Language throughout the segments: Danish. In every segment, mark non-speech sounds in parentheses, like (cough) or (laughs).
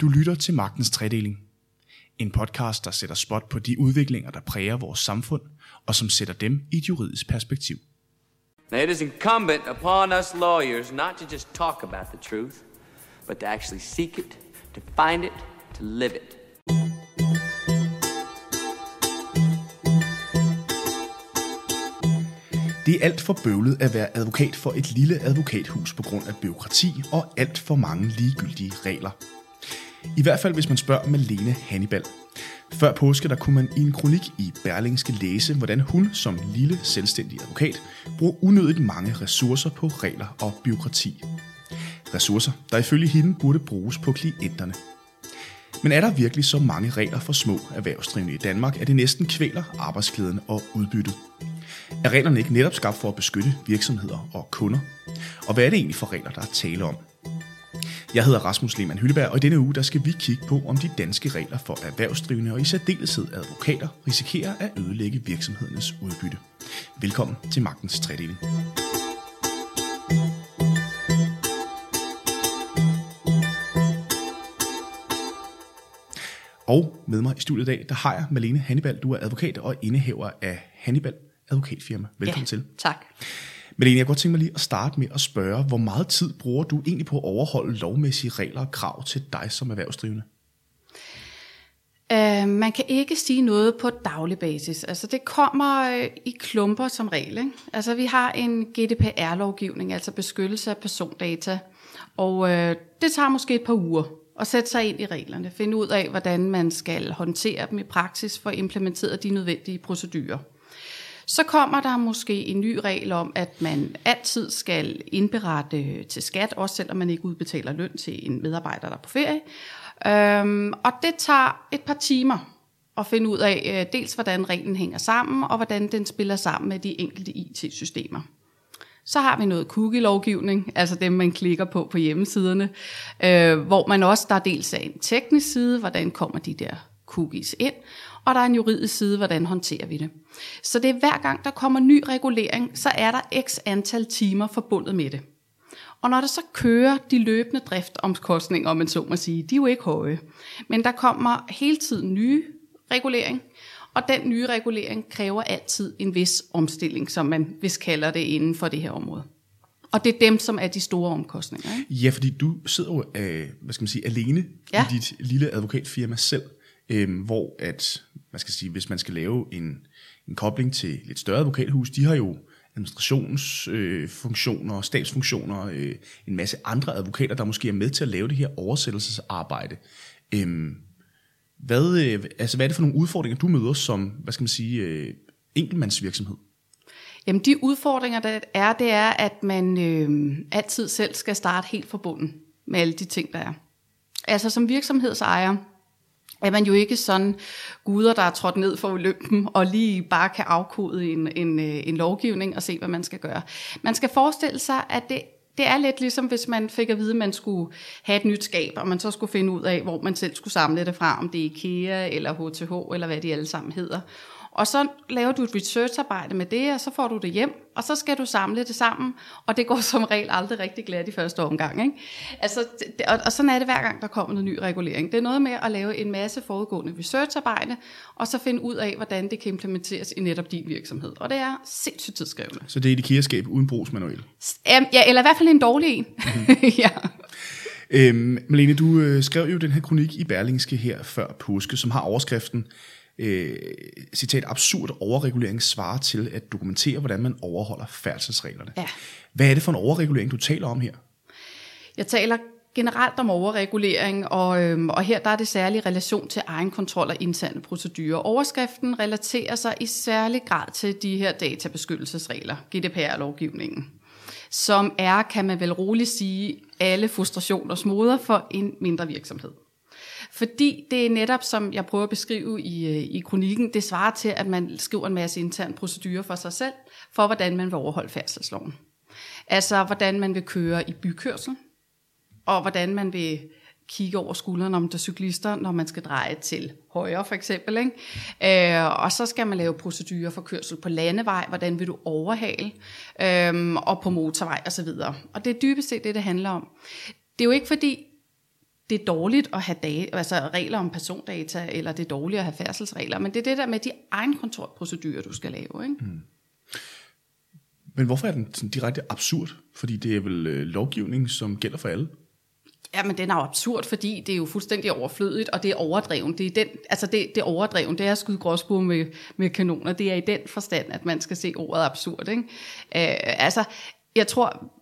Du lytter til Magtens Tredeling. En podcast, der sætter spot på de udviklinger, der præger vores samfund, og som sætter dem i et juridisk perspektiv. Now, it is incumbent upon us lawyers not to just talk about the truth, but to actually seek it, to find it, to live it. Det er alt for bøvlet at være advokat for et lille advokathus på grund af byråkrati og alt for mange ligegyldige regler. I hvert fald hvis man spørger Malene Hannibal. Før påske der kunne man i en kronik i Berlingske læse, hvordan hun som lille selvstændig advokat bruger unødigt mange ressourcer på regler og byråkrati. Ressourcer, der ifølge hende burde bruges på klienterne. Men er der virkelig så mange regler for små erhvervsdrivende i Danmark, at det næsten kvæler arbejdsglæden og udbyttet? Er reglerne ikke netop skabt for at beskytte virksomheder og kunder? Og hvad er det egentlig for regler, der er tale om? Jeg hedder Rasmus Lehmann Hylleberg, og i denne uge der skal vi kigge på, om de danske regler for erhvervsdrivende og i særdeleshed advokater risikerer at ødelægge virksomhedernes udbytte. Velkommen til Magtens Tredeling. Og med mig i studiet i dag, der har jeg Malene Hannibal. Du er advokat og indehaver af Hannibal Advokatfirma. Velkommen ja, til. tak. Malene, jeg kunne godt tænke mig lige at starte med at spørge, hvor meget tid bruger du egentlig på at overholde lovmæssige regler og krav til dig som erhvervsdrivende? Uh, man kan ikke sige noget på daglig basis. Altså det kommer øh, i klumper som regel. Ikke? Altså vi har en GDPR-lovgivning, altså beskyttelse af persondata, og øh, det tager måske et par uger at sætte sig ind i reglerne, finde ud af, hvordan man skal håndtere dem i praksis for at implementere de nødvendige procedurer. Så kommer der måske en ny regel om, at man altid skal indberette til skat, også selvom man ikke udbetaler løn til en medarbejder, der er på ferie. Øhm, og det tager et par timer at finde ud af øh, dels, hvordan reglen hænger sammen, og hvordan den spiller sammen med de enkelte IT-systemer. Så har vi noget cookie-lovgivning, altså dem, man klikker på på hjemmesiderne, øh, hvor man også, der er dels af en teknisk side, hvordan kommer de der cookies ind, og der er en juridisk side, hvordan håndterer vi det. Så det er hver gang, der kommer ny regulering, så er der x antal timer forbundet med det. Og når der så kører de løbende driftomkostninger, om man så må sige, de er jo ikke høje. Men der kommer hele tiden nye regulering, og den nye regulering kræver altid en vis omstilling, som man hvis kalder det inden for det her område. Og det er dem, som er de store omkostninger. Ikke? Ja, fordi du sidder jo øh, hvad skal man sige, alene ja. i dit lille advokatfirma selv, øh, hvor at, man skal sige, hvis man skal lave en, en kobling til lidt større advokathus, de har jo administrationsfunktioner, øh, stabsfunktioner, øh, en masse andre advokater, der måske er med til at lave det her oversættelsesarbejde. Øhm, hvad, øh, altså, hvad er det for nogle udfordringer, du møder som, hvad skal man sige, øh, enkeltmandsvirksomhed? Jamen de udfordringer, der er, det er, at man øh, altid selv skal starte helt fra bunden med alle de ting, der er. Altså som virksomhedsejer, er man jo ikke sådan guder, der er trådt ned for Olympen og lige bare kan afkode en, en, øh, en lovgivning og se, hvad man skal gøre. Man skal forestille sig, at det det er lidt ligesom, hvis man fik at vide, at man skulle have et nyt skab, og man så skulle finde ud af, hvor man selv skulle samle det fra, om det er IKEA eller HTH, eller hvad de alle sammen hedder. Og så laver du et researcharbejde med det, og så får du det hjem, og så skal du samle det sammen, og det går (laughs) som regel aldrig rigtig glat i første omgang. Ikke? Altså, og, og sådan er det hver gang, der kommer noget ny regulering. Det er noget med at lave en masse forudgående researcharbejde, og så finde ud af, hvordan det kan implementeres i netop din virksomhed. Og det er sindssygt tidsskrivende. Så det er et IKEA-skab uden brugsmanual? Ja, eller i hvert fald en dårlig en. Mm-hmm. (laughs) ja. Øhm, Malene, du øh, skrev jo den her kronik i Berlingske her før påske, som har overskriften øh, citat, absurd overregulering svarer til at dokumentere, hvordan man overholder færdselsreglerne. Ja. Hvad er det for en overregulering, du taler om her? Jeg taler generelt om overregulering, og, øhm, og her der er det særlig relation til egen kontrol og interne procedurer. Overskriften relaterer sig i særlig grad til de her databeskyttelsesregler, GDPR-lovgivningen, som er, kan man vel roligt sige, alle frustrationers moder for en mindre virksomhed. Fordi det er netop, som jeg prøver at beskrive i, øh, i kronikken, det svarer til, at man skriver en masse intern procedurer for sig selv, for hvordan man vil overholde færdselsloven. Altså, hvordan man vil køre i bykørsel, og hvordan man vil kigge over skulderen om der cyklister, når man skal dreje til højre for eksempel. Ikke? Øh, og så skal man lave procedurer for kørsel på landevej, hvordan vil du overhale, øh, og på motorvej osv. Og det er dybest set det, det handler om. Det er jo ikke fordi, det er dårligt at have dage, altså regler om persondata, eller det er dårligt at have færdselsregler, men det er det der med de egenkontrolprocedurer, du skal lave. Ikke? Mm. Men hvorfor er den sådan direkte absurd? Fordi det er vel øh, lovgivning, som gælder for alle? Ja, men den er jo absurd, fordi det er jo fuldstændig overflødigt, og det er overdreven. Det er, den, altså det, det er overdreven, det er at skyde gråsbue med, med kanoner. Det er i den forstand, at man skal se ordet absurd. Ikke? Øh, altså, jeg tror,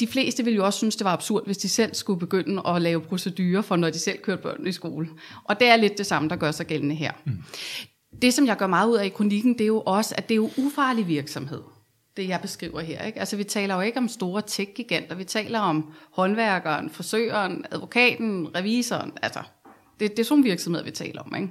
de fleste ville jo også synes, det var absurd, hvis de selv skulle begynde at lave procedurer for, når de selv kørte børn i skole. Og det er lidt det samme, der gør sig gældende her. Mm. Det, som jeg gør meget ud af i kronikken, det er jo også, at det er jo ufarlig virksomhed det jeg beskriver her. Ikke? Altså vi taler jo ikke om store tech-giganter, vi taler om håndværkeren, frisøren, advokaten, revisoren. Altså, det, det er sådan virksomheder, vi taler om. Ikke?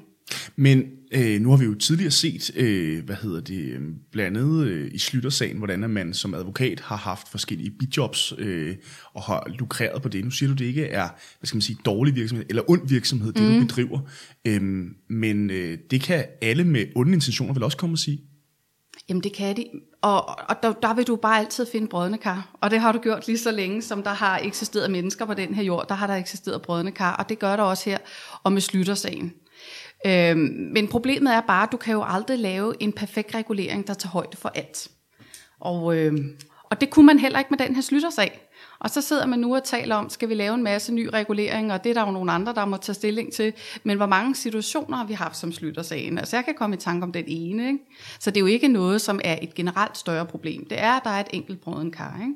Men øh, nu har vi jo tidligere set, øh, hvad hedder det, øh, blandt andet øh, i Slyttersagen, hvordan at man som advokat har haft forskellige bidjobs øh, og har lukreret på det. Nu siger du, det ikke er, hvad skal man sige, dårlig virksomhed, eller ond virksomhed, det mm. du bedriver. Øh, men øh, det kan alle med onde intentioner vel også komme og sige? Jamen det kan de, og, og der, der vil du bare altid finde brødende kar, og det har du gjort lige så længe, som der har eksisteret mennesker på den her jord, der har der eksisteret brødende kar, og det gør der også her, og med Slyttersagen. Øhm, men problemet er bare, at du kan jo aldrig lave en perfekt regulering, der tager højde for alt. Og, øhm, og det kunne man heller ikke med den her Slyttersag. Og så sidder man nu og taler om, skal vi lave en masse ny regulering, og det er der jo nogle andre, der må tage stilling til. Men hvor mange situationer har vi haft som sluttersagen? Altså jeg kan komme i tanke om den ene. Ikke? Så det er jo ikke noget, som er et generelt større problem. Det er, at der er et enkelt brøden kar. Ikke?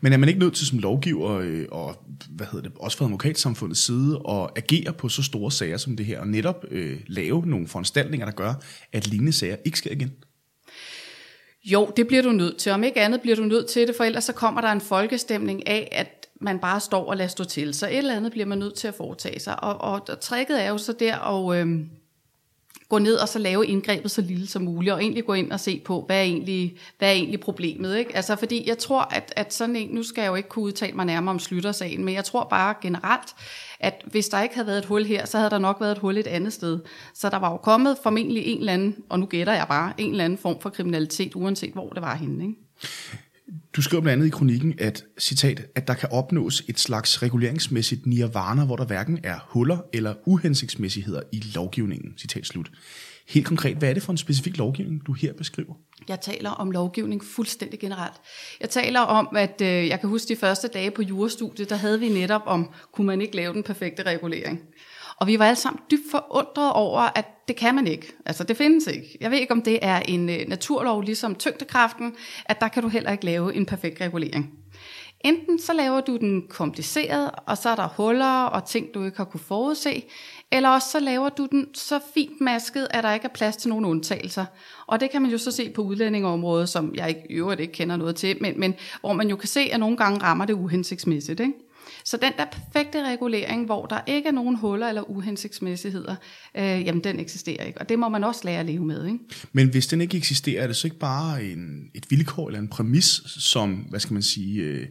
Men er man ikke nødt til som lovgiver, øh, og hvad hedder det, også fra advokatsamfundets side, at agere på så store sager som det her, og netop øh, lave nogle foranstaltninger, der gør, at lignende sager ikke sker igen? Jo, det bliver du nødt til. Om ikke andet bliver du nødt til det, for ellers så kommer der en folkestemning af, at man bare står og lader stå til. Så et eller andet bliver man nødt til at foretage sig. Og, og tricket er jo så der og øh, gå ned og så lave indgrebet så lille som muligt, og egentlig gå ind og se på, hvad er egentlig, hvad er egentlig problemet. Ikke? Altså, fordi jeg tror, at, at sådan en, nu skal jeg jo ikke kunne udtale mig nærmere om Slyttersagen, men jeg tror bare generelt, at hvis der ikke havde været et hul her, så havde der nok været et hul et andet sted. Så der var jo kommet formentlig en eller anden, og nu gætter jeg bare, en eller anden form for kriminalitet, uanset hvor det var henne. Ikke? Du skriver blandt andet i kronikken, at, citat, at der kan opnås et slags reguleringsmæssigt nirvana, hvor der hverken er huller eller uhensigtsmæssigheder i lovgivningen. Citat slut. Helt konkret, hvad er det for en specifik lovgivning, du her beskriver? Jeg taler om lovgivning fuldstændig generelt. Jeg taler om, at øh, jeg kan huske de første dage på jurastudiet, der havde vi netop om, kunne man ikke lave den perfekte regulering. Og vi var alle sammen dybt forundret over, at det kan man ikke. Altså, det findes ikke. Jeg ved ikke, om det er en øh, naturlov, ligesom tyngdekraften, at der kan du heller ikke lave en perfekt regulering. Enten så laver du den kompliceret, og så er der huller og ting, du ikke har kunne forudse, eller også så laver du den så fint masket, at der ikke er plads til nogen undtagelser. Og det kan man jo så se på udlændingeområdet, som jeg ikke, i øvrigt ikke kender noget til, men, men hvor man jo kan se, at nogle gange rammer det uhensigtsmæssigt. Ikke? Så den der perfekte regulering, hvor der ikke er nogen huller eller uhensigtsmæssigheder, øh, jamen den eksisterer ikke. Og det må man også lære at leve med. Ikke? Men hvis den ikke eksisterer, er det så ikke bare en, et vilkår eller en præmis, som, hvad skal man sige, øh,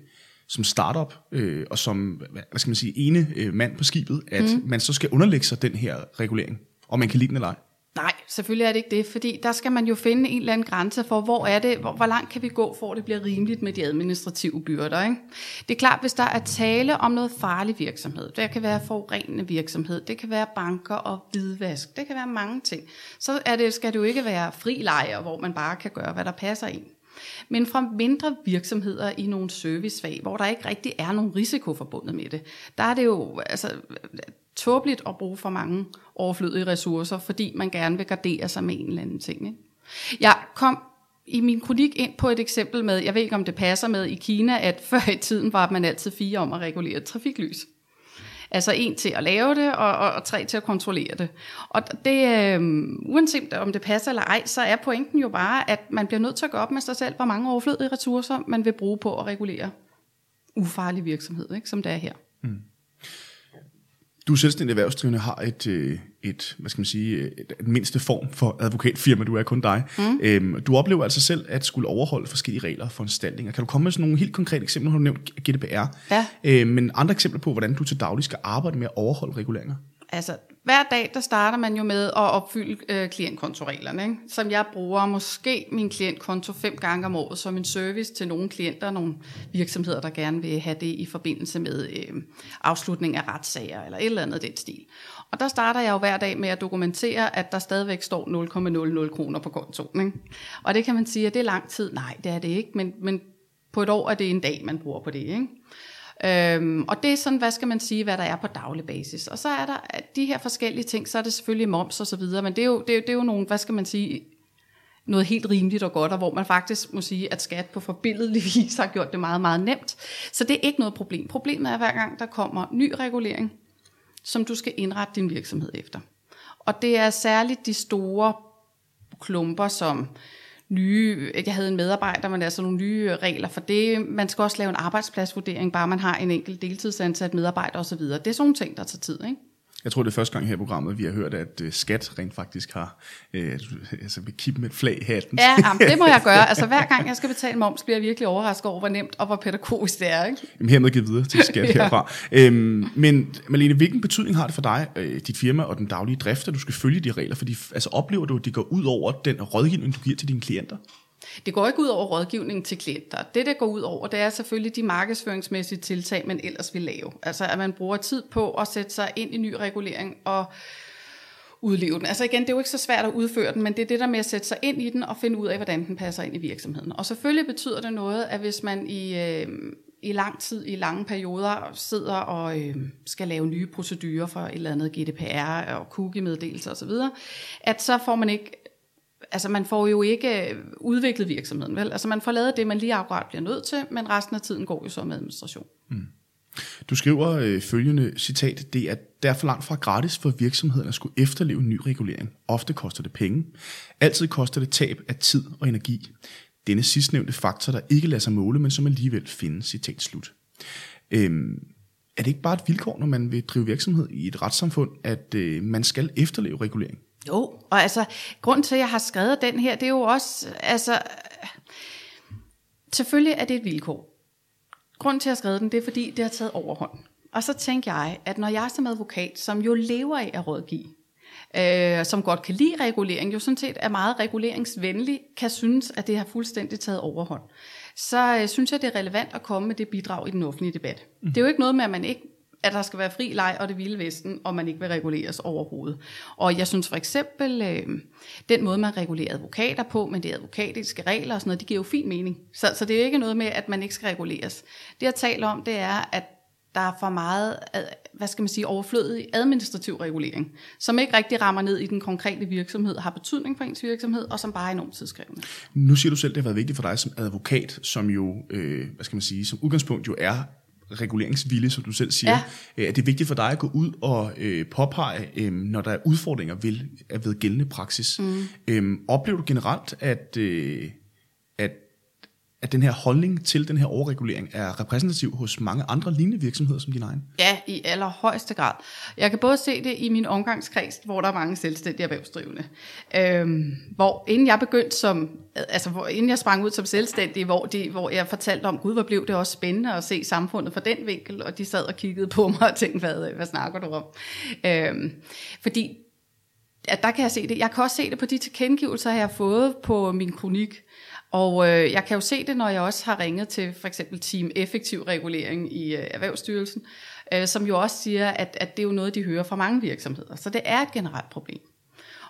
som startup øh, og som, hvad skal man sige, ene øh, mand på skibet, at mm. man så skal underlægge sig den her regulering, og man kan lide den eller ej? Nej, selvfølgelig er det ikke det, fordi der skal man jo finde en eller anden grænse for, hvor er det, hvor, hvor langt kan vi gå, for at det bliver rimeligt med de administrative byrder. Ikke? Det er klart, hvis der er tale om noget farlig virksomhed, det kan være forurenende virksomhed, det kan være banker og hvidvask, det kan være mange ting, så er det, skal det jo ikke være fri lejer, hvor man bare kan gøre, hvad der passer ind. Men fra mindre virksomheder i nogle servicefag, hvor der ikke rigtig er nogen risiko forbundet med det, der er det jo altså, tåbeligt at bruge for mange overflødige ressourcer, fordi man gerne vil gardere sig med en eller anden ting. Ikke? Jeg kom i min kronik ind på et eksempel med, jeg ved ikke om det passer med i Kina, at før i tiden var man altid fire om at regulere trafiklys. Altså en til at lave det, og, og, og tre til at kontrollere det. Og det, øh, uanset om det passer eller ej, så er pointen jo bare, at man bliver nødt til at gå op med sig selv, hvor mange overflødige ressourcer man vil bruge på at regulere ufarlig virksomhed, ikke, som det er her. Mm. Du er selvstændig erhvervsdrivende, har et, øh, et, hvad skal man sige, et, et mindste form for advokatfirma, du er kun dig. Mm. Øhm, du oplever altså selv at skulle overholde forskellige regler og foranstaltninger. Kan du komme med sådan nogle helt konkrete eksempler, har du nævnt GDPR, ja. øhm, men andre eksempler på, hvordan du til daglig skal arbejde med at overholde reguleringer? Altså, hver dag, der starter man jo med at opfylde øh, klientkontoreglerne, ikke? som jeg bruger måske min klientkonto fem gange om året som en service til nogle klienter, nogle virksomheder, der gerne vil have det i forbindelse med øh, afslutning af retssager eller et eller andet den stil. Og der starter jeg jo hver dag med at dokumentere, at der stadigvæk står 0,00 kroner på kontoen. Ikke? Og det kan man sige, at det er lang tid. Nej, det er det ikke, men, men på et år er det en dag, man bruger på det. Ikke? Øhm, og det er sådan, hvad skal man sige, hvad der er på daglig basis. Og så er der de her forskellige ting, så er det selvfølgelig moms og så videre, men det er jo, det er, det er jo nogle, hvad skal man sige, noget helt rimeligt og godt, og hvor man faktisk må sige, at skat på forbilledelig (laughs) vis har gjort det meget, meget nemt. Så det er ikke noget problem. Problemet er, hver gang der kommer ny regulering, som du skal indrette din virksomhed efter. Og det er særligt de store klumper, som nye, jeg havde en medarbejder, men altså nogle nye regler for det. Man skal også lave en arbejdspladsvurdering, bare man har en enkelt deltidsansat medarbejder osv. Det er sådan nogle ting, der tager tid, ikke? Jeg tror, det er første gang her i programmet, vi har hørt, at uh, skat rent faktisk har øh, (laughs) altså, vil kippe med flag i hatten. Ja, jamen, det må jeg gøre. (laughs) Altså hver gang jeg skal betale moms, bliver jeg virkelig overrasket over, hvor nemt og hvor pædagogisk det er. Ikke? Jamen, hermed givet videre til skat (laughs) ja. herfra. Øhm, men Malene, hvilken betydning har det for dig, øh, dit firma og den daglige drift, at du skal følge de regler? Fordi altså, oplever du, at de går ud over den rådgivning, du giver til dine klienter? Det går ikke ud over rådgivningen til klienter. Det, der går ud over, det er selvfølgelig de markedsføringsmæssige tiltag, man ellers vil lave. Altså, at man bruger tid på at sætte sig ind i ny regulering og udleve den. Altså igen, det er jo ikke så svært at udføre den, men det er det der med at sætte sig ind i den og finde ud af, hvordan den passer ind i virksomheden. Og selvfølgelig betyder det noget, at hvis man i, øh, i lang tid, i lange perioder, sidder og øh, skal lave nye procedurer for et eller andet GDPR og cookie-meddelelser osv., at så får man ikke altså man får jo ikke øh, udviklet virksomheden, vel? Altså man får lavet det, man lige akkurat bliver nødt til, men resten af tiden går jo så med administration. Mm. Du skriver øh, følgende citat, det er derfor langt fra gratis for virksomheden at skulle efterleve ny regulering. Ofte koster det penge. Altid koster det tab af tid og energi. Denne sidstnævnte faktor, der ikke lader sig måle, men som alligevel findes, citat slut. Øhm, er det ikke bare et vilkår, når man vil drive virksomhed i et retssamfund, at øh, man skal efterleve regulering? Jo, og altså, grund til, at jeg har skrevet den her, det er jo også, altså, selvfølgelig er det et vilkår. Grund til, at jeg har skrevet den, det er, fordi det har taget overhånd. Og så tænker jeg, at når jeg som advokat, som jo lever af at rådgive, øh, som godt kan lide regulering, jo sådan set er meget reguleringsvenlig, kan synes, at det har fuldstændig taget overhånd, så øh, synes jeg, det er relevant at komme med det bidrag i den offentlige debat. Mm. Det er jo ikke noget med, at man ikke at der skal være fri leg og det vilde vesten, og man ikke vil reguleres overhovedet. Og jeg synes for eksempel, øh, den måde, man regulerer advokater på, med de advokatiske regler og sådan noget, det giver jo fin mening. Så, så det er ikke noget med, at man ikke skal reguleres. Det jeg taler om, det er, at der er for meget, hvad skal man sige, overflødig administrativ regulering, som ikke rigtig rammer ned i den konkrete virksomhed, har betydning for ens virksomhed, og som bare er enormt tidskrævende. Nu siger du selv, at det har været vigtigt for dig som advokat, som jo, øh, hvad skal man sige, som udgangspunkt jo er reguleringsvilje, som du selv siger, ja. Øh, er det vigtigt for dig at gå ud og øh, påpege, øh, når der er udfordringer ved, ved gældende praksis. Mm. Øh, oplever du generelt, at, øh, at at den her holdning til den her overregulering er repræsentativ hos mange andre lignende virksomheder som din egen? Ja, i allerhøjeste grad. Jeg kan både se det i min omgangskreds, hvor der er mange selvstændige erhvervsdrivende. Øhm, hvor inden jeg begyndte som, altså hvor, inden jeg sprang ud som selvstændig, hvor, de, hvor jeg fortalte om, gud, hvor blev det også spændende at se samfundet fra den vinkel, og de sad og kiggede på mig og tænkte, hvad, hvad snakker du om? Øhm, fordi at der kan jeg se det. Jeg kan også se det på de tilkendegivelser, jeg har fået på min kronik, og øh, jeg kan jo se det, når jeg også har ringet til for eksempel Team Effektiv Regulering i øh, Erhvervsstyrelsen, øh, som jo også siger, at, at det er jo noget, de hører fra mange virksomheder. Så det er et generelt problem.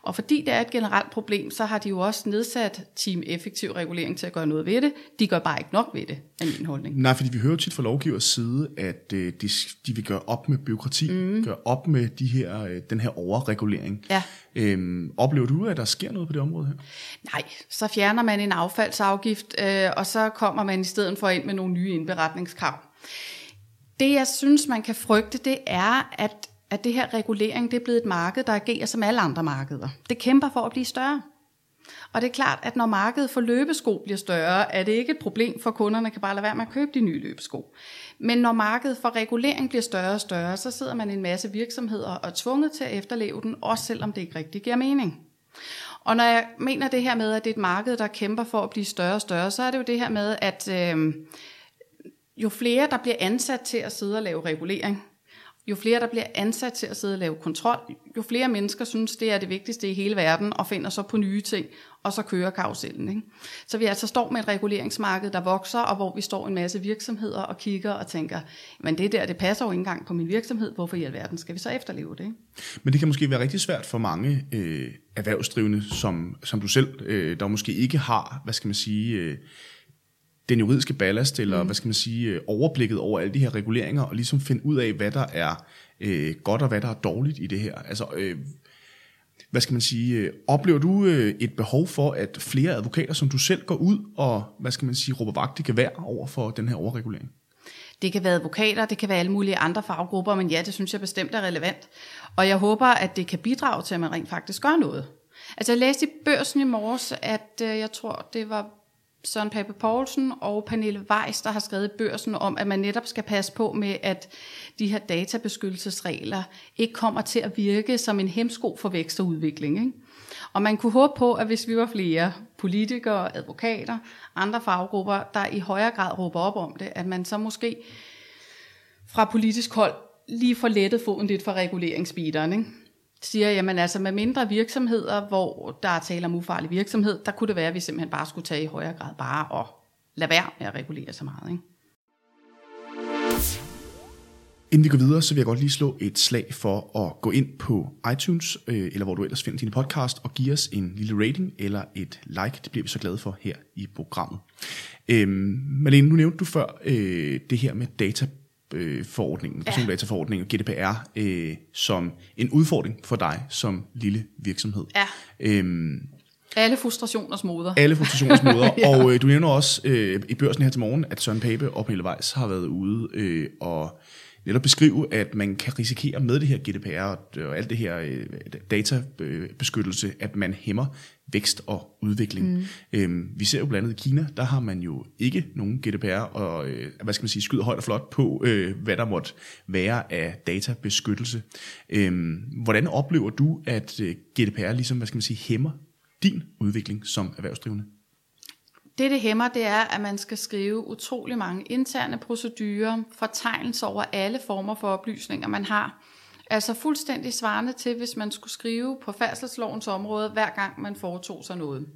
Og fordi det er et generelt problem, så har de jo også nedsat Team Effektiv Regulering til at gøre noget ved det. De gør bare ikke nok ved det, er min holdning. Nej, fordi vi hører tit fra lovgivers side, at øh, de, de vil gøre op med byråkrati, mm. gøre op med de her, øh, den her overregulering. Ja. Øhm, oplever du, at der sker noget på det område her? Nej, så fjerner man en affaldsafgift, øh, og så kommer man i stedet for ind med nogle nye indberetningskrav. Det jeg synes, man kan frygte, det er, at at det her regulering det er blevet et marked, der agerer som alle andre markeder. Det kæmper for at blive større. Og det er klart, at når markedet for løbesko bliver større, er det ikke et problem for kunderne, kan bare lade være med at købe de nye løbesko. Men når markedet for regulering bliver større og større, så sidder man en masse virksomheder og er tvunget til at efterleve den, også selvom det ikke rigtig giver mening. Og når jeg mener det her med, at det er et marked, der kæmper for at blive større og større, så er det jo det her med, at øh, jo flere der bliver ansat til at sidde og lave regulering, jo flere der bliver ansat til at sidde og lave kontrol, jo flere mennesker synes, det er det vigtigste i hele verden, og finder så på nye ting, og så kører karusellen. Ikke? Så vi altså står med et reguleringsmarked, der vokser, og hvor vi står en masse virksomheder og kigger og tænker, men det der, det passer jo ikke engang på min virksomhed, hvorfor i alverden skal vi så efterleve det? Ikke? Men det kan måske være rigtig svært for mange øh, erhvervsdrivende, som, som du selv, øh, der måske ikke har, hvad skal man sige... Øh, den juridiske ballast, eller mm. hvad skal man sige, øh, overblikket over alle de her reguleringer, og ligesom finde ud af, hvad der er øh, godt og hvad der er dårligt i det her. Altså, øh, hvad skal man sige, øh, oplever du øh, et behov for, at flere advokater, som du selv går ud og, hvad skal man sige, råber vagt i gevær over for den her overregulering? Det kan være advokater, det kan være alle mulige andre faggrupper, men ja, det synes jeg bestemt er relevant. Og jeg håber, at det kan bidrage til, at man rent faktisk gør noget. Altså jeg læste i børsen i morges, at øh, jeg tror, det var Søren Pape Poulsen og Pernille Weiss, der har skrevet børsen om, at man netop skal passe på med, at de her databeskyttelsesregler ikke kommer til at virke som en hemsko for vækst og udvikling. Ikke? Og man kunne håbe på, at hvis vi var flere politikere, advokater, andre faggrupper, der i højere grad råber op om det, at man så måske fra politisk hold lige får lettet foden lidt for reguleringsbiteren. Ikke? Siger, jamen altså med mindre virksomheder, hvor der er tale om ufarlig virksomhed, der kunne det være, at vi simpelthen bare skulle tage i højere grad bare og lade være med at regulere så meget. Ikke? Inden vi går videre, så vil jeg godt lige slå et slag for at gå ind på iTunes, øh, eller hvor du ellers finder din podcast, og give os en lille rating eller et like. Det bliver vi så glade for her i programmet. Øhm, Malene, nu nævnte du før øh, det her med data øh, forordningen, persondataforordningen og GDPR øh, som en udfordring for dig som lille virksomhed. Ja. Øhm, alle frustrationers moder. Alle frustrationers moder. (laughs) ja. Og øh, du nævner også øh, i børsen her til morgen, at Søren Pape og Pelle Weiss har været ude øh, og netop beskrive, at man kan risikere med det her GDPR og, og alt det her øh, databeskyttelse, at man hæmmer vækst og udvikling. Mm. Øhm, vi ser jo blandt andet i Kina, der har man jo ikke nogen GDPR, og øh, hvad skal man sige, skyder højt og flot på, øh, hvad der måtte være af databeskyttelse. Øhm, hvordan oplever du, at øh, GDPR ligesom, hvad skal man sige, hæmmer din udvikling som erhvervsdrivende? Det, det hæmmer, det er, at man skal skrive utrolig mange interne procedurer, fortegnelser over alle former for oplysninger, man har. Altså fuldstændig svarende til, hvis man skulle skrive på færdselslovens område, hver gang man foretog sig noget.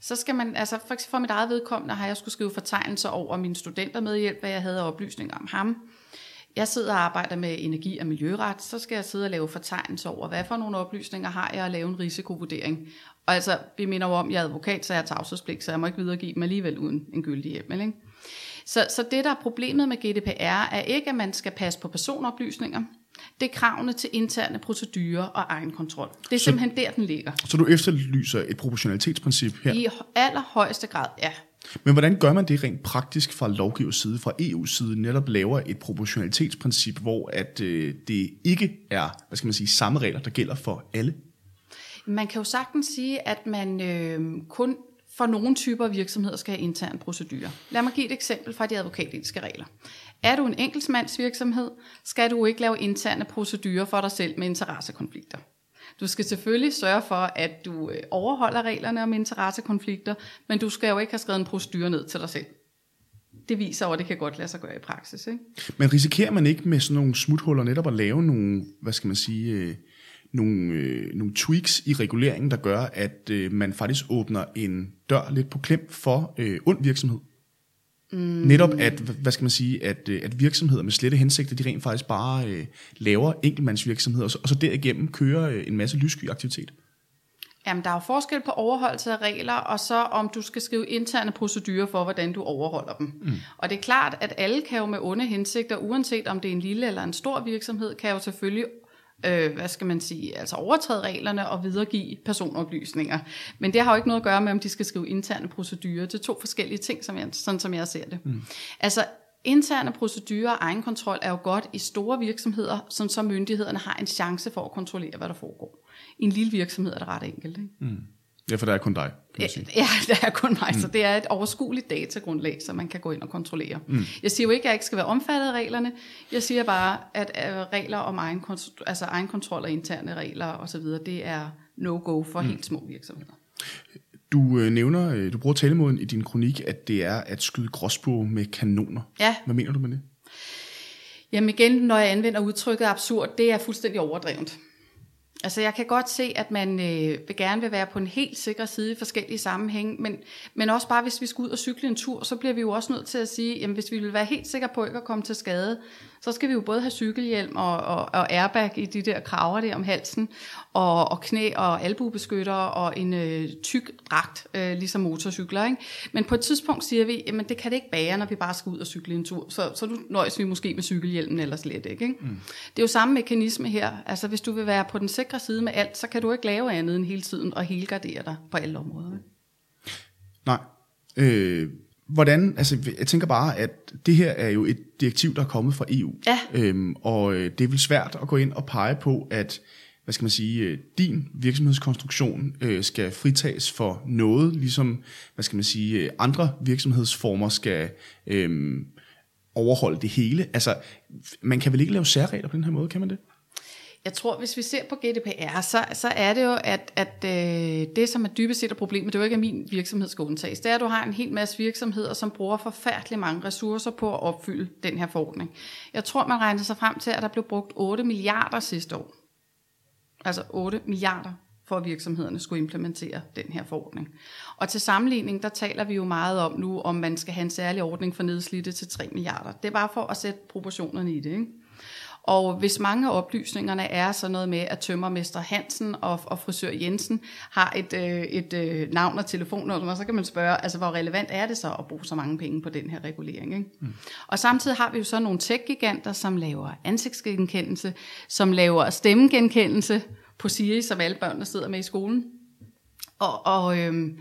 Så skal man, altså for, for mit eget vedkommende har jeg skulle skrive fortegnelser over min studenter med hjælp, hvad jeg havde oplysninger om ham. Jeg sidder og arbejder med energi- og miljøret, så skal jeg sidde og lave fortegnelser over, hvad for nogle oplysninger har jeg at lave en risikovurdering. Og altså, vi minder jo om, at jeg er advokat, så jeg har tavshedspligt, så jeg må ikke videregive dem alligevel uden en gyldig hjemmel. Ikke? Så, så det, der er problemet med GDPR, er ikke, at man skal passe på personoplysninger. Det er kravene til interne procedurer og egenkontrol. Det er så, simpelthen der, den ligger. Så du efterlyser et proportionalitetsprincip her? I allerhøjeste grad, ja. Men hvordan gør man det rent praktisk fra lovgivers side, fra EU's side, netop laver et proportionalitetsprincip, hvor at øh, det ikke er, hvad skal man sige, samme regler, der gælder for alle? Man kan jo sagtens sige, at man øh, kun for nogle typer virksomheder skal have interne procedurer. Lad mig give et eksempel fra de advokatetiske regler. Er du en enkeltmandsvirksomhed, skal du ikke lave interne procedurer for dig selv med interessekonflikter. Du skal selvfølgelig sørge for, at du øh, overholder reglerne om interessekonflikter, men du skal jo ikke have skrevet en procedure ned til dig selv. Det viser at det kan godt lade sig gøre i praksis. Ikke? Men risikerer man ikke med sådan nogle smuthuller netop at lave nogle, hvad skal man sige, øh, nogle, øh, nogle tweaks i reguleringen, der gør, at øh, man faktisk åbner en dør lidt på klem for øh, ond virksomhed? Mm. Netop at, hvad skal man sige, at, øh, at virksomheder med slette hensigter, de rent faktisk bare øh, laver enkeltmandsvirksomheder, og så, og så derigennem kører øh, en masse lyssky aktivitet. Jamen, der er jo forskel på overholdelse af regler, og så om du skal skrive interne procedurer for, hvordan du overholder dem. Mm. Og det er klart, at alle kan jo med onde hensigter, uanset om det er en lille eller en stor virksomhed, kan jo selvfølgelig øh, hvad skal man sige, altså overtræde reglerne og videregive personoplysninger. Men det har jo ikke noget at gøre med, om de skal skrive interne procedurer. Det er to forskellige ting, som jeg, sådan som jeg ser det. Mm. Altså interne procedurer og egenkontrol er jo godt i store virksomheder, som så myndighederne har en chance for at kontrollere, hvad der foregår. I en lille virksomhed er det ret enkelt. Ikke? Mm. Ja, for der er kun dig. Kan sige. Ja, der er kun mig, mm. så det er et overskueligt datagrundlag, som man kan gå ind og kontrollere. Mm. Jeg siger jo ikke, at jeg ikke skal være omfattet af reglerne. Jeg siger bare, at øh, regler om egen, altså egen kontrol og interne regler osv., det er no-go for mm. helt små virksomheder. Du øh, nævner, øh, du bruger talemåden i din kronik, at det er at skyde gråsbog med kanoner. Ja. Hvad mener du med det? Jamen igen, når jeg anvender udtrykket absurd, det er fuldstændig overdrevet. Altså jeg kan godt se, at man øh, vil gerne vil være på en helt sikker side i forskellige sammenhænge, men, men også bare hvis vi skal ud og cykle en tur, så bliver vi jo også nødt til at sige, jamen hvis vi vil være helt sikre på ikke at komme til skade, så skal vi jo både have cykelhjelm og, og, og airbag i de der kraver der om halsen, og, og knæ- og albuebeskytter og en øh, tyk dragt, øh, ligesom motorcykler. Ikke? Men på et tidspunkt siger vi, jamen det kan det ikke bære, når vi bare skal ud og cykle en tur. Så, så nu nøjes vi måske med cykelhjelmen eller slet ikke. ikke? Mm. Det er jo samme mekanisme her. Altså hvis du vil være på den sikre side med alt, så kan du ikke lave andet end hele tiden og helgardere dig på alle områder. Ikke? Nej. Øh, hvordan, altså jeg tænker bare, at det her er jo et direktiv, der er kommet fra EU. Ja. Øhm, og øh, det er vel svært at gå ind og pege på, at hvad skal man sige, øh, din virksomhedskonstruktion øh, skal fritages for noget, ligesom, hvad skal man sige, øh, andre virksomhedsformer skal øh, overholde det hele. Altså, man kan vel ikke lave særregler på den her måde, kan man det? Jeg tror, hvis vi ser på GDPR, så, så er det jo, at, at øh, det, som er dybest set er problemet, det er jo ikke, at min virksomhed skal undtages. Det er, at du har en hel masse virksomheder, som bruger forfærdelig mange ressourcer på at opfylde den her forordning. Jeg tror, man regner sig frem til, at der blev brugt 8 milliarder sidste år. Altså 8 milliarder for at virksomhederne skulle implementere den her forordning. Og til sammenligning, der taler vi jo meget om nu, om man skal have en særlig ordning for nedslidte til 3 milliarder. Det er bare for at sætte proportionerne i det, ikke? Og hvis mange af oplysningerne er sådan noget med, at tømmermester Hansen og, og frisør Jensen har et, øh, et øh, navn og telefonnummer, så kan man spørge, altså hvor relevant er det så at bruge så mange penge på den her regulering? Ikke? Mm. Og samtidig har vi jo så nogle tech-giganter, som laver ansigtsgenkendelse, som laver stemmegenkendelse på Siri, som alle børnene sidder med i skolen. Og, og øhm,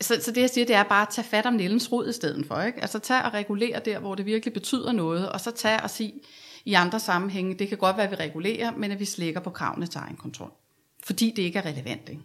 så, så det jeg siger, det er bare at tage fat om Nellens rod i stedet for. Ikke? Altså tage og regulere der, hvor det virkelig betyder noget, og så tage og sige, i andre sammenhænge, det kan godt være, at vi regulerer, men at vi slækker på kravene til egen kontrol. Fordi det ikke er relevant. Ikke?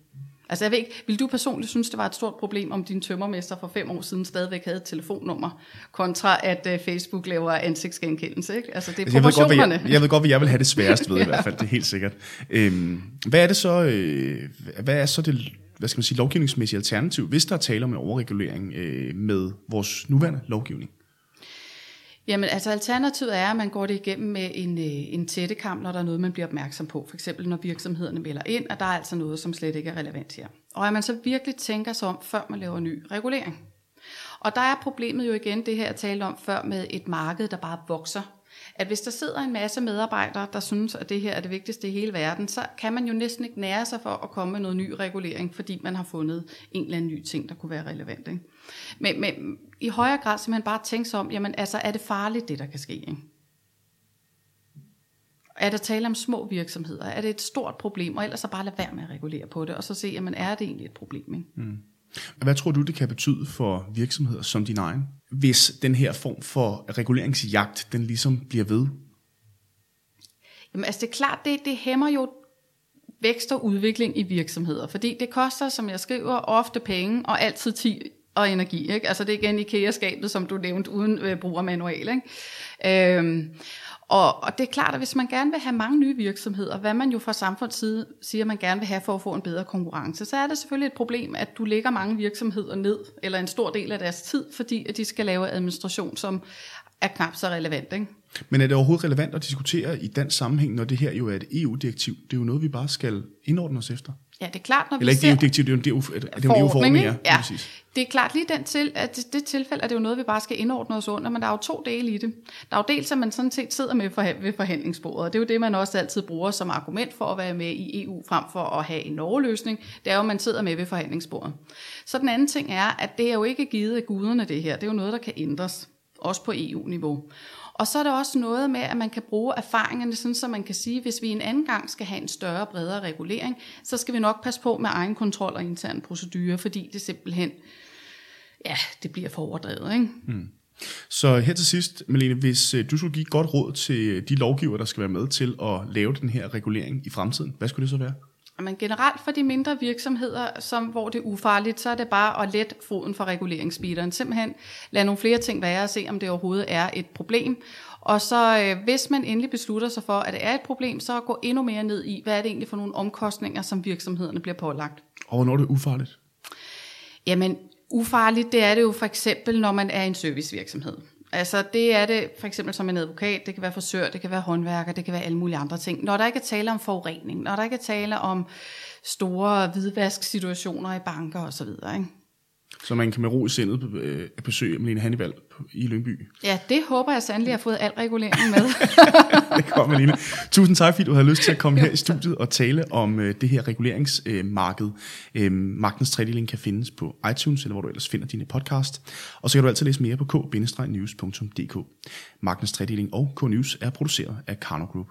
Altså jeg ved ikke, vil du personligt synes, det var et stort problem, om din tømmermester for fem år siden stadigvæk havde et telefonnummer, kontra at uh, Facebook laver ansigtsgenkendelse, ikke? Altså det er altså, proportionerne. Jeg ved, godt, jeg, jeg ved godt, hvad jeg vil have det sværest ved (laughs) ja. i hvert fald, det er helt sikkert. Øhm, hvad er det så, øh, hvad er så det, hvad skal man sige, lovgivningsmæssige alternativ, hvis der er tale om en overregulering øh, med vores nuværende lovgivning? Jamen altså alternativet er, at man går det igennem med en, øh, en tættekam, når der er noget, man bliver opmærksom på. For eksempel når virksomhederne melder ind, at der er altså noget, som slet ikke er relevant her. Og at man så virkelig tænker sig om, før man laver ny regulering. Og der er problemet jo igen det her, jeg talte om før, med et marked, der bare vokser at hvis der sidder en masse medarbejdere, der synes, at det her er det vigtigste i hele verden, så kan man jo næsten ikke nære sig for at komme med noget ny regulering, fordi man har fundet en eller anden ny ting, der kunne være relevant. Ikke? Men, men i højere grad simpelthen bare tænke sig om, jamen altså, er det farligt, det der kan ske? Ikke? Er der tale om små virksomheder? Er det et stort problem? Og ellers så bare lade være med at regulere på det, og så se, jamen er det egentlig et problem? Ikke? Mm. Hvad tror du, det kan betyde for virksomheder som din egen, hvis den her form for reguleringsjagt, den ligesom bliver ved? Jamen altså det er klart, det, det hæmmer jo vækst og udvikling i virksomheder, fordi det koster, som jeg skriver, ofte penge og altid tid og energi. Ikke? Altså det er igen IKEA-skabet, som du nævnte, uden øh, brug af manual. Ikke? Øhm, og, og det er klart, at hvis man gerne vil have mange nye virksomheder, hvad man jo fra samfundets side siger, man gerne vil have for at få en bedre konkurrence, så er det selvfølgelig et problem, at du lægger mange virksomheder ned, eller en stor del af deres tid, fordi at de skal lave administration, som er knap så relevant. Ikke? Men er det overhovedet relevant at diskutere i den sammenhæng, når det her jo er et EU-direktiv? Det er jo noget, vi bare skal indordne os efter. Ja, det er klart, når Eller vi ikke EU-direktiv, det er jo en, det er en EU-forordning, ja. ja. Det er klart lige den til, at det, det tilfælde er det jo noget, vi bare skal indordne os under, men der er jo to dele i det. Der er jo dels, at man sådan set sidder med ved forhandlingsbordet, og det er jo det, man også altid bruger som argument for at være med i EU, frem for at have en Norge-løsning, det er jo, at man sidder med ved forhandlingsbordet. Så den anden ting er, at det er jo ikke givet af guderne det her, det er jo noget, der kan ændres, også på EU-niveau. Og så er der også noget med, at man kan bruge erfaringerne, sådan så man kan sige, hvis vi en anden gang skal have en større, bredere regulering, så skal vi nok passe på med egen kontrol og interne procedurer, fordi det simpelthen, ja, det bliver for overdrevet. Ikke? Mm. Så her til sidst, Malene, hvis øh, du skulle give godt råd til øh, de lovgiver, der skal være med til at lave den her regulering i fremtiden, hvad skulle det så være? Men generelt for de mindre virksomheder, som, hvor det er ufarligt, så er det bare at let foden for reguleringsbiteren. Simpelthen lade nogle flere ting være og se, om det overhovedet er et problem. Og så øh, hvis man endelig beslutter sig for, at det er et problem, så gå endnu mere ned i, hvad er det egentlig for nogle omkostninger, som virksomhederne bliver pålagt. Og hvornår er det ufarligt? Jamen, ufarligt, det er det jo for eksempel, når man er en servicevirksomhed. Altså det er det for eksempel som en advokat, det kan være frisør, det kan være håndværker, det kan være alle mulige andre ting. Når der ikke er tale om forurening, når der ikke er tale om store hvidvasksituationer i banker osv. Ikke? Så man kan med ro i sindet øh, besøge Malene Hannibal i Lyngby. Ja, det håber jeg sandelig, har fået al regulering med. (laughs) det kommer, Malene. Tusind tak, fordi du havde lyst til at komme her i studiet og tale om øh, det her reguleringsmarked. Øh, Magtens tredeling kan findes på iTunes, eller hvor du ellers finder dine podcast. Og så kan du altid læse mere på k-news.dk. Magtens tredeling og K-News er produceret af Karno Group.